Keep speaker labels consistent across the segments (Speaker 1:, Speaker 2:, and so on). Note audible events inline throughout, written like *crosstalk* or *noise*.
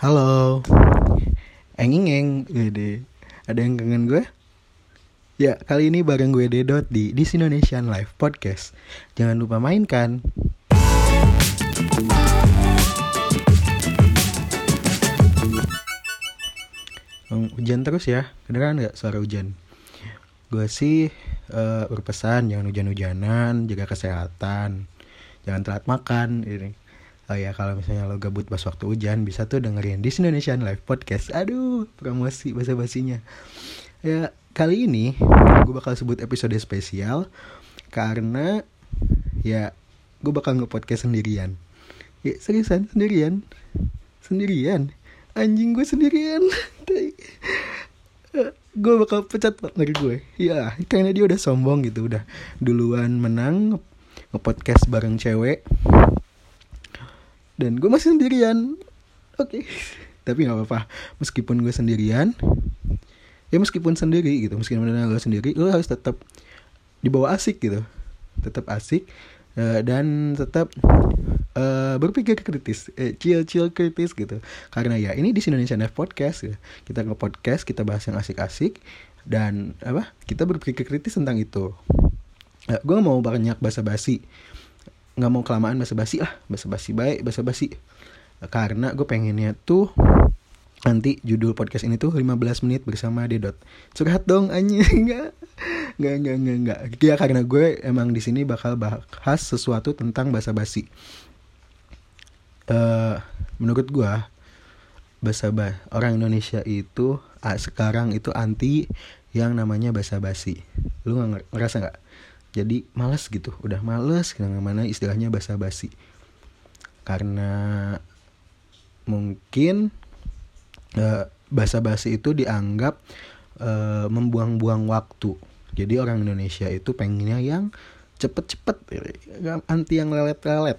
Speaker 1: Halo. Enging Gede. Ada yang kangen gue? Ya, kali ini bareng gue Dedot di This Indonesian Live Podcast. Jangan lupa mainkan. Hujan terus ya, kedengeran nggak suara hujan? Gue sih eh, berpesan jangan hujan-hujanan, jaga kesehatan, jangan telat makan. Ini. Oh ya kalau misalnya lo gabut pas waktu hujan bisa tuh dengerin This Indonesian Live Podcast. Aduh, promosi bahasa basinya. Ya kali ini gue bakal sebut episode spesial karena ya gue bakal nge-podcast sendirian. Ya seriusan sendirian, sendirian. Anjing gue sendirian. *laughs* gue bakal pecat partner gue. Ya karena dia udah sombong gitu, udah duluan menang nge-podcast bareng cewek dan gue masih sendirian. Oke. Okay. tapi nggak apa-apa. Meskipun gue sendirian ya meskipun sendiri gitu. Meskipun gue sendiri lo harus tetap dibawa asik gitu. Tetap asik uh, dan tetap uh, berpikir kritis. Eh, chill chill kritis gitu. Karena ya ini di Indonesia Live Podcast ya. kita nge podcast kita bahas yang asik-asik dan apa? Kita berpikir kritis tentang itu. Uh, gue mau banyak basa-basi nggak mau kelamaan basa-basi lah. Basa-basi baik basa-basi. Karena gue pengennya tuh nanti judul podcast ini tuh 15 menit bersama Dedot. Curhat dong anjing. *laughs* Nggak nggak nggak nggak nggak. Ya karena gue emang di sini bakal bahas sesuatu tentang basa-basi. Uh, menurut gue basa basi orang Indonesia itu sekarang itu anti yang namanya basa-basi. Lu nggak ngerasa nggak jadi males gitu udah males mana istilahnya basa-basi. Karena mungkin uh, basa-basi itu dianggap uh, membuang-buang waktu. Jadi orang Indonesia itu pengennya yang cepet-cepet anti yang lelet-lelet.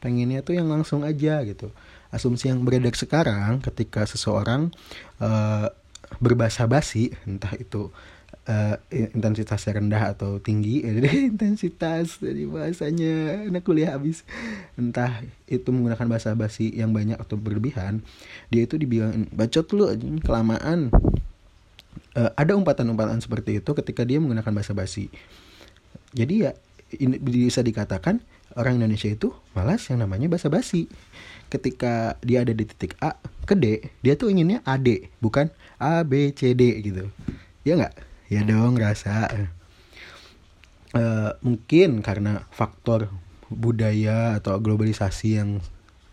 Speaker 1: Pengennya tuh yang langsung aja gitu. Asumsi yang beredar sekarang ketika seseorang uh, berbahasa basi entah itu uh, intensitasnya rendah atau tinggi jadi *laughs* intensitas dari bahasanya. Anak kuliah habis. Entah itu menggunakan bahasa basi yang banyak atau berlebihan dia itu dibilang bacot lu kelamaan. Uh, ada umpatan-umpatan seperti itu ketika dia menggunakan bahasa basi. Jadi ya ini bisa dikatakan orang Indonesia itu malas yang namanya bahasa basi. Ketika dia ada di titik A ke D dia tuh inginnya AD bukan A B C D gitu. Ya nggak ya dong rasa. Uh, mungkin karena faktor budaya atau globalisasi yang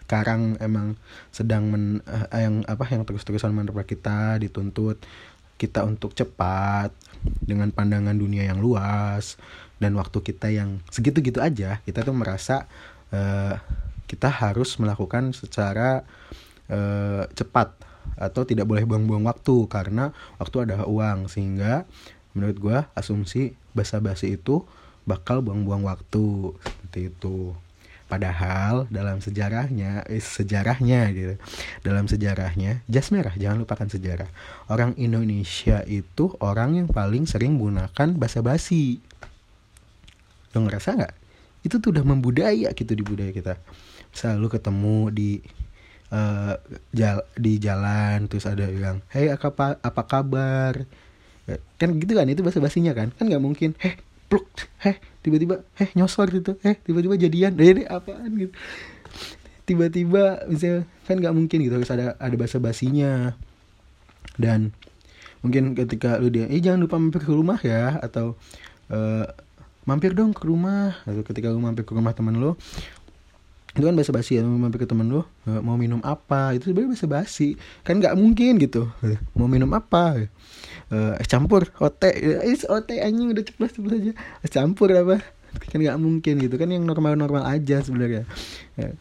Speaker 1: sekarang emang sedang men, uh, yang apa yang terus-terusan menerpa kita dituntut kita untuk cepat dengan pandangan dunia yang luas dan waktu kita yang segitu-gitu aja kita tuh merasa uh, kita harus melakukan secara uh, cepat atau tidak boleh buang-buang waktu karena waktu adalah uang. Sehingga menurut gue asumsi basa-basi itu bakal buang-buang waktu. Seperti itu. Padahal dalam sejarahnya eh, sejarahnya gitu. Dalam sejarahnya jas merah jangan lupakan sejarah. Orang Indonesia itu orang yang paling sering menggunakan basa-basi. Lo ngerasa nggak? Itu tuh udah membudaya gitu di budaya kita. Selalu ketemu di uh, jal di jalan terus ada yang hey apa apa kabar? Kan gitu kan itu bahasa basinya kan. Kan nggak mungkin heh pluk heh tiba-tiba heh nyosor gitu heh tiba-tiba jadian dari apaan? Gitu. Tiba-tiba misalnya kan nggak mungkin gitu harus ada ada bahasa basinya dan mungkin ketika lu dia eh jangan lupa mampir ke rumah ya atau uh, mampir dong ke rumah atau ketika lu mampir ke rumah teman lu itu kan basa basi ya mampir ke temen lu mau minum apa? Itu sebenarnya basa basi kan nggak mungkin gitu. Mau minum apa? Uh, campur ote is ote anjing udah ceplos ceplos aja campur apa? Kan nggak mungkin gitu. Kan yang normal normal aja sebenarnya. Ya.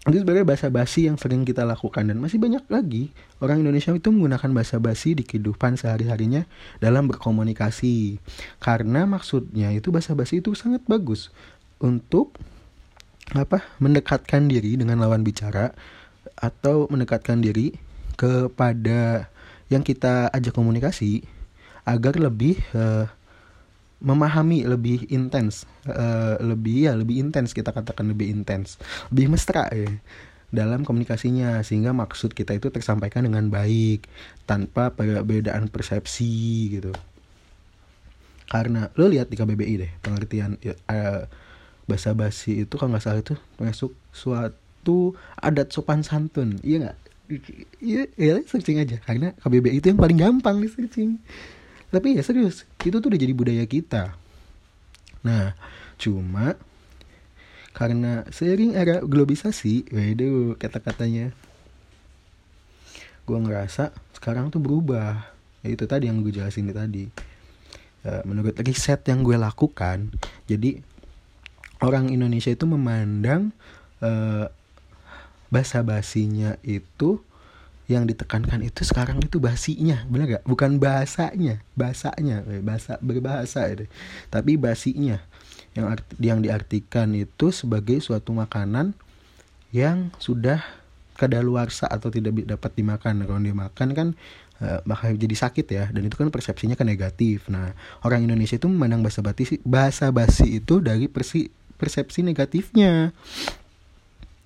Speaker 1: itu sebenarnya bahasa basi yang sering kita lakukan. Dan masih banyak lagi orang Indonesia itu menggunakan bahasa basi di kehidupan sehari harinya dalam berkomunikasi. Karena maksudnya itu bahasa basi itu sangat bagus untuk apa? Mendekatkan diri dengan lawan bicara atau mendekatkan diri kepada yang kita ajak komunikasi agar lebih uh, memahami lebih intens uh, lebih ya lebih intens kita katakan lebih intens lebih mesra ya dalam komunikasinya. Sehingga maksud kita itu tersampaikan dengan baik tanpa perbedaan persepsi gitu. Karena lo lihat di KBBI deh pengertian uh, ya, bahasa basi itu kalau nggak salah itu masuk suatu adat sopan santun. Iya nggak? Iya ya searching aja. Karena KBBI itu yang paling gampang di searching. Tapi ya serius itu tuh udah jadi budaya kita. Nah cuma karena seiring era globalisasi waduh kata-katanya gue ngerasa sekarang tuh berubah. Ya itu tadi yang gue jelasin tadi. Uh, menurut riset yang gue lakukan jadi orang Indonesia itu memandang uh, basa basinya itu yang ditekankan itu sekarang itu basinya benar gak bukan bahasanya bahasanya eh, bahasa berbahasa itu tapi basinya. Yang arti, yang diartikan itu sebagai suatu makanan yang sudah kadaluarsa atau tidak dapat dimakan. Kalau dimakan kan uh, bakal jadi sakit ya dan itu kan persepsinya kan negatif. Nah orang Indonesia itu memandang bahasa basi bahasa basi itu dari persi, persepsi negatifnya.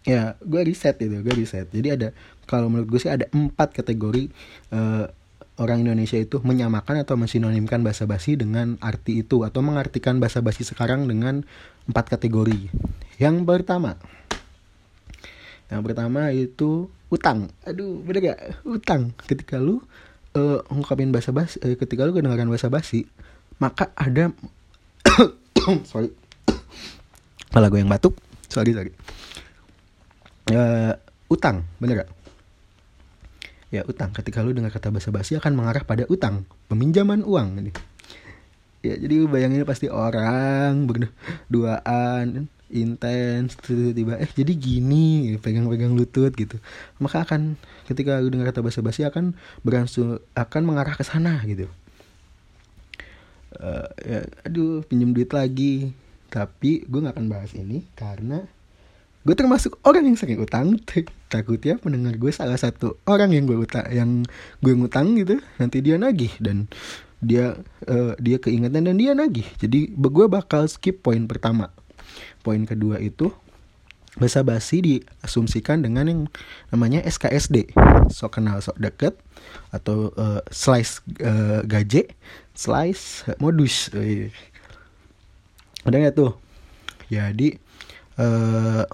Speaker 1: Ya gue riset itu gue riset. Jadi ada kalau menurut gue sih ada empat kategori uh, orang Indonesia itu menyamakan atau mensinonimkan bahasa basi dengan arti itu atau mengartikan bahasa basi sekarang dengan empat kategori. Yang pertama yang pertama itu utang. Aduh bener gak utang. Ketika lu uh, ngungkapin bahasa basi uh, ketika lu kedengaran bahasa basi maka ada *coughs* sorry malah gue yang batuk. Sorry sorry. Uh, utang bener gak ya utang. Ketika lu dengar kata basa-basi akan mengarah pada utang peminjaman uang. Ini. Ya jadi bayangin pasti orang berduaan intens tiba-tiba eh jadi gini pegang-pegang lutut gitu. Maka akan ketika lu dengar kata basa-basi akan beransur akan mengarah ke sana gitu. Uh, ya aduh pinjam duit lagi tapi gue gak akan bahas ini karena gue termasuk orang yang sering utang takutnya pendengar gue salah satu orang yang gue utang yang gue ngutang gitu. Nanti dia nagih dan dia uh, dia keingatan dan dia nagih. Jadi gue bakal skip poin pertama. Poin kedua itu basa basi diasumsikan dengan yang namanya SKSD sok kenal sok deket atau uh, slice uh, gaje slice modus udah ya tuh? Jadi uh,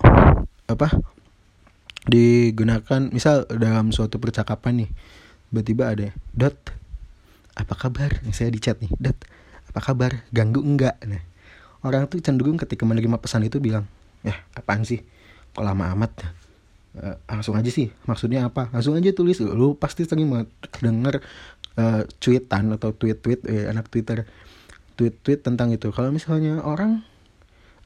Speaker 1: apa? Digunakan misal dalam suatu percakapan nih tiba-tiba ada dot apa kabar? Saya di chat nih dot apa kabar? Ganggu enggak nah orang tuh cenderung ketika menerima pesan itu bilang ya apaan sih? Kok lama amat? Uh, langsung aja sih maksudnya apa? Langsung aja tulis lu pasti sering denger uh, tweetan atau tweet-tweet eh, anak twitter tweet-tweet tentang itu. Kalau misalnya orang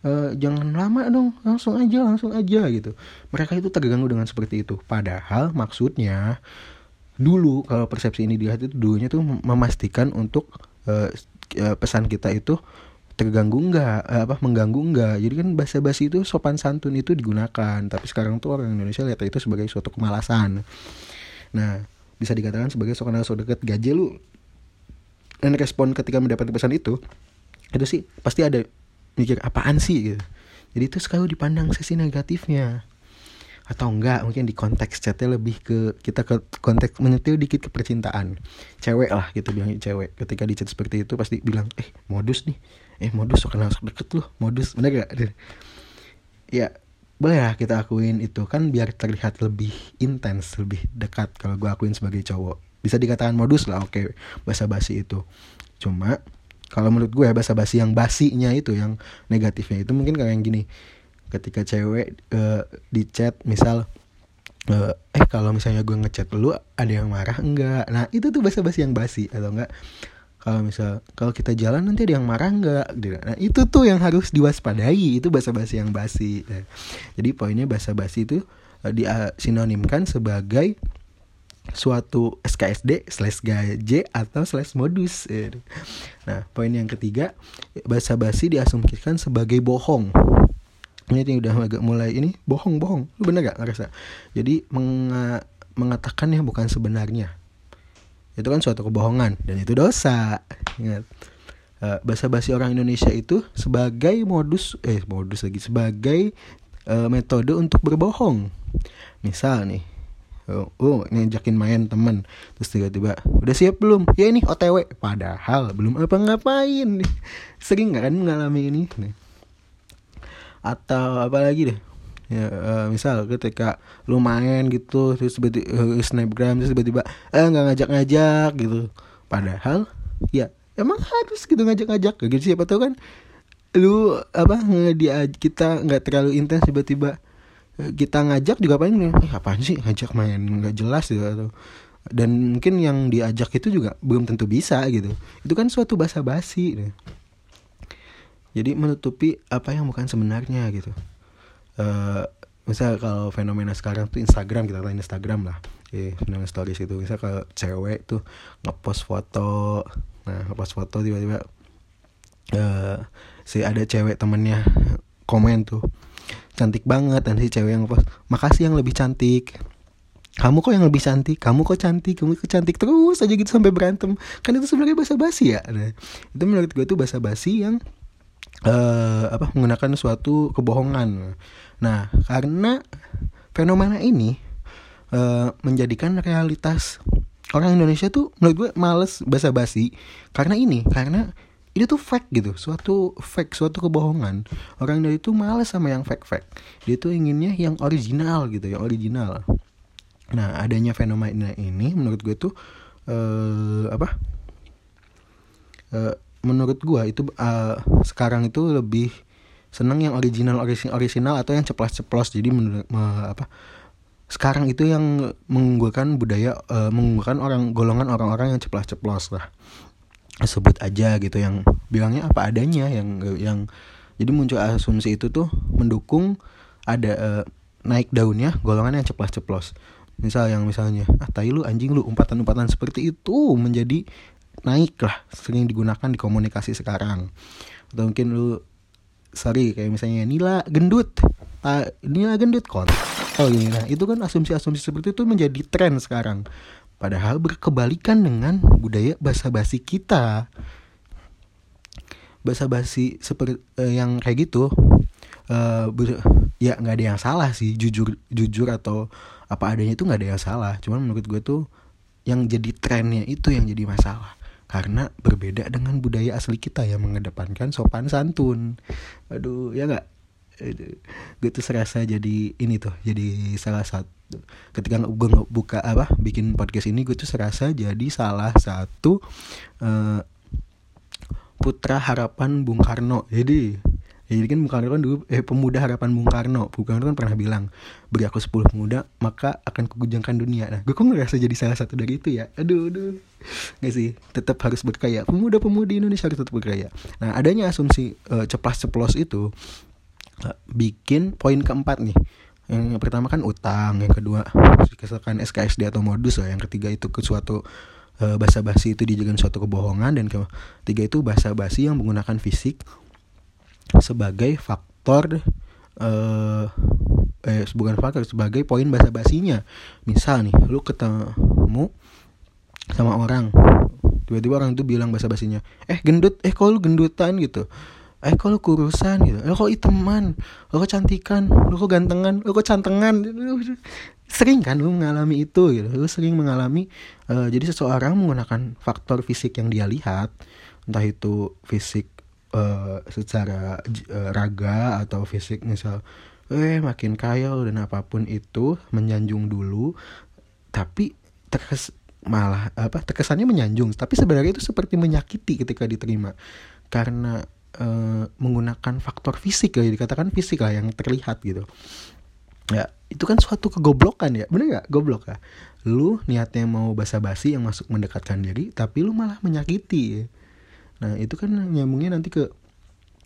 Speaker 1: uh, jangan lama dong langsung aja langsung aja gitu. Mereka itu terganggu dengan seperti itu. Padahal maksudnya dulu kalau persepsi ini dilihat itu dulunya tuh memastikan untuk uh, pesan kita itu terganggu enggak apa mengganggu enggak jadi kan bahasa basi itu sopan santun itu digunakan. Tapi sekarang tuh orang Indonesia lihat itu sebagai suatu kemalasan. Nah bisa dikatakan sebagai sokan so deket. Gaje lu dan respon ketika mendapat pesan itu itu sih pasti ada mikir apaan sih? gitu. Jadi itu selalu dipandang sisi negatifnya. Atau enggak mungkin di konteks chatnya lebih ke kita ke konteks menyetil dikit ke percintaan. Cewek lah gitu bilang cewek. Ketika di chat seperti itu pasti bilang eh modus nih. Eh modus so kenal deket loh modus bener gak ya boleh lah kita akuin itu. Kan biar terlihat lebih intens lebih dekat kalau gue akuin sebagai cowok bisa dikatakan modus lah oke bahasa basi itu. Cuma kalau menurut gue ya bahasa basi yang basinya itu yang negatifnya itu mungkin kayak yang gini. Ketika cewek uh, di chat misal uh, eh kalau misalnya gue ngechat lu ada yang marah enggak? Nah itu tuh bahasa basi yang basi atau enggak? Kalau misal kalau kita jalan nanti ada yang marah enggak? Gitu. nah itu tuh yang harus diwaspadai itu bahasa basi yang basi. Nah, jadi poinnya bahasa basi itu uh, disinonimkan sebagai suatu SKSD slash gaje atau slash modus. Nah poin yang ketiga bahasa basi diasumsikan sebagai bohong. Ini udah agak mulai ini bohong bohong. Lu bener gak ngerasa? Jadi menga mengatakan yang bukan sebenarnya. Itu kan suatu kebohongan dan itu dosa. Ingat. Uh, bahasa basi orang Indonesia itu sebagai modus eh modus lagi sebagai uh, metode untuk berbohong. Misal nih oh, oh ngajakin main temen. Terus tiba-tiba udah siap belum? Ya ini otw padahal belum apa ngapain *laughs* sering nggak kan mengalami ini. Atau apa lagi deh? Ya uh, misal ketika lu main gitu terus tiba-tiba uh, snapgram terus tiba-tiba eh nggak ngajak-ngajak gitu. Padahal ya emang harus gitu ngajak-ngajak. Gitu siapa tahu kan lu apa dia kita nggak terlalu intens tiba-tiba eh, kita ngajak juga paling eh, apaan sih ngajak main? Nggak jelas gitu atau dan mungkin yang diajak itu juga belum tentu bisa gitu. Itu kan suatu basa basi gitu. jadi menutupi apa yang bukan sebenarnya gitu. Uh, misal kalau fenomena sekarang tuh Instagram kita lain Instagram lah. Eh fenomena stories itu misal kalau cewek tuh ngepost foto. Nah ngepost foto tiba-tiba uh, si ada cewek temennya komen tuh cantik banget dan si cewek yang ngepost makasih yang lebih cantik. Kamu kok yang lebih cantik? Kamu kok cantik? Kamu kok cantik terus aja gitu sampai berantem. Kan itu sebenarnya bahasa basi ya. Nah, itu menurut gue tuh bahasa basi yang uh, apa menggunakan suatu kebohongan. Nah, karena fenomena ini uh, menjadikan realitas orang Indonesia tuh menurut gue males basa-basi. Karena ini, karena itu tuh fake gitu, suatu fake, suatu kebohongan. Orang dari itu males sama yang fake-fake. Dia tuh inginnya yang original gitu, yang original. Nah, adanya fenomena ini menurut gue tuh uh, apa? Uh, menurut gue itu uh, sekarang itu lebih seneng yang original original atau yang ceplos-ceplos jadi menurut apa sekarang itu yang mengunggulkan budaya uh, mengunggulkan orang golongan orang-orang yang ceplos-ceplos lah sebut aja gitu yang bilangnya apa adanya yang yang jadi muncul asumsi itu tuh mendukung ada uh, naik daunnya golongan yang ceplos-ceplos misal yang misalnya ah tai lu anjing lu umpatan-umpatan seperti itu menjadi naik lah sering digunakan di komunikasi sekarang. Atau mungkin lu sorry kayak misalnya Nila gendut uh, Nila gendut kon. Oh gini nah itu kan asumsi-asumsi seperti itu menjadi tren sekarang padahal berkebalikan dengan budaya basa-basi kita. Basa-basi seperti uh, yang kayak gitu uh, ber, ya nggak ada yang salah sih jujur jujur atau apa adanya itu nggak ada yang salah. Cuman menurut gue tuh yang jadi trennya itu yang jadi masalah. Karena berbeda dengan budaya asli kita yang mengedepankan sopan santun. Aduh ya nggak gue tuh serasa jadi ini tuh jadi salah satu ketika gue buka apa bikin podcast ini gue tuh serasa jadi salah satu uh, putra harapan Bung Karno jadi Ya, jadi kan Bung Karno kan dulu eh pemuda harapan Bung Karno. Bung Karno kan pernah bilang, "Beri aku 10 pemuda, maka akan kugujangkan dunia." Nah, gue kok ngerasa jadi salah satu dari itu ya. Aduh, aduh. Gak sih, tetap harus berkaya. Pemuda-pemudi Indonesia harus tetap berkaya. Nah, adanya asumsi uh, ceplas-ceplos itu uh, bikin poin keempat nih. Yang pertama kan utang, yang kedua kesalahan SKSD atau modus lah, yang ketiga itu ke suatu uh, basa-basi itu dijadikan suatu kebohongan. Dan ketiga itu basa-basi yang menggunakan fisik sebagai faktor uh, eh bukan faktor sebagai poin basa basinya misal nih lu ketemu sama orang. Tiba-tiba orang itu bilang basa basinya eh gendut eh kok lu gendutan? gitu eh lu kurusan gitu? Eh kok iteman? Lo kok cantikan? Lo kok gantengan? Lo kok cantengan? *laughs* Sering kan lu mengalami itu gitu. Lu sering mengalami uh, jadi seseorang menggunakan faktor fisik yang dia lihat entah itu fisik uh, secara uh, raga atau fisik misal eh makin kaya dan apa pun itu menyanjung dulu. Tapi terkes malah apa terkesannya menyanjung. Tapi sebenarnya itu seperti menyakiti ketika diterima. Karena uh, menggunakan faktor fisik ya dikatakan fisik lah yang terlihat gitu ya itu kan suatu kegoblokan ya bener gak goblok ya lu niatnya mau basa-basi yang masuk mendekatkan diri tapi lu malah menyakiti ya Nah itu kan nyambungnya nanti ke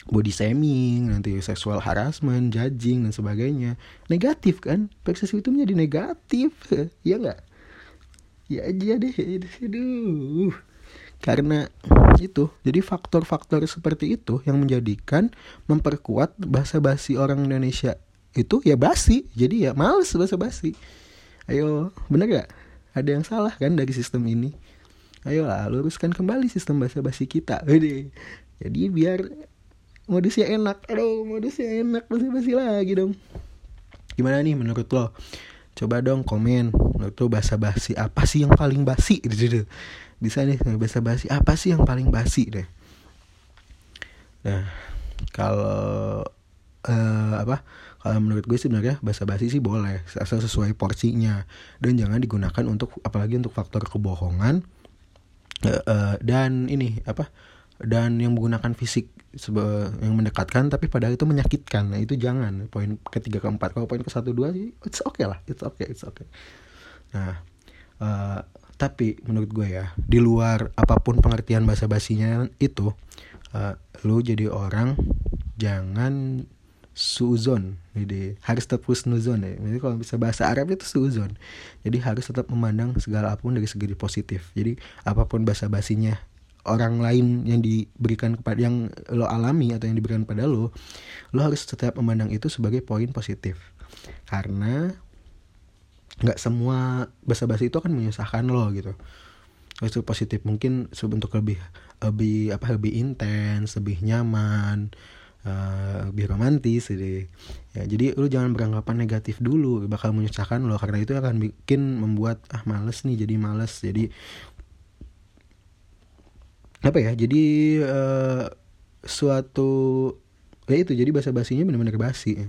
Speaker 1: body shaming, nanti seksual harassment, judging dan sebagainya. Negatif kan? Persesi itu menjadi negatif, *laughs* ya nggak? Ya aja deh, aduh. Karena itu, jadi faktor-faktor seperti itu yang menjadikan memperkuat bahasa basi orang Indonesia itu ya basi, jadi ya males bahasa basi. Ayo, bener gak? Ada yang salah kan dari sistem ini? ayolah luruskan kembali sistem bahasa basi kita jadi biar modusnya enak. Aduh modusnya enak basi basi lagi dong. Gimana nih menurut lo? Coba dong komen menurut lo basa basi apa sih yang paling basi? Gitu bisa nih basa basi. Apa sih yang paling basi deh? Nah kalau uh, apa kalau menurut gue sebenarnya basa basi sih boleh asal sesuai porsinya. Dan jangan digunakan untuk apalagi untuk faktor kebohongan uh, uh, dan ini apa dan yang menggunakan fisik yang mendekatkan tapi padahal itu menyakitkan. Nah itu jangan. Poin ketiga keempat. Kalau poin ke satu dua sih it's okay lah. It's okay it's okay. Nah uh, tapi menurut gue ya di luar apa pun pengertian bahasa basinya itu uh, lu jadi orang jangan suzon. Jadi harus tetap husnuzon ya. Jadi kalau bisa bahasa Arab itu suzon. Jadi harus tetap memandang segala apa pun dari segi positif. Jadi apa pun bahasa basinya orang lain yang diberikan kepada yang lo alami atau yang diberikan pada lo lo harus tetap memandang itu sebagai poin positif. Karena nggak semua bahasa basi itu akan menyusahkan lo gitu. Itu positif mungkin untuk lebih lebih apa lebih intens lebih nyaman uh, lebih romantis jadi ya jadi lu jangan beranggapan negatif dulu bakal menyusahkan lo karena itu akan bikin membuat ah males nih jadi males. Jadi apa ya jadi uh, suatu ya itu jadi bahasa basinya benar-benar basi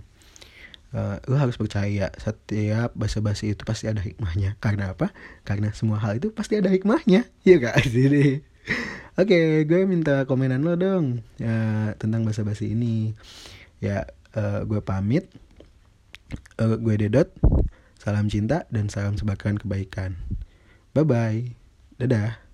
Speaker 1: uh, lu harus percaya setiap bahasa basi itu pasti ada hikmahnya. Karena apa? Karena semua hal itu pasti ada hikmahnya. Ya kak *laughs* jadi oke okay, gue minta komenan lo dong ya, tentang bahasa basi ini. Ya uh, gue pamit uh, gue dedot salam cinta dan salam sebagian kebaikan. Bye bye dadah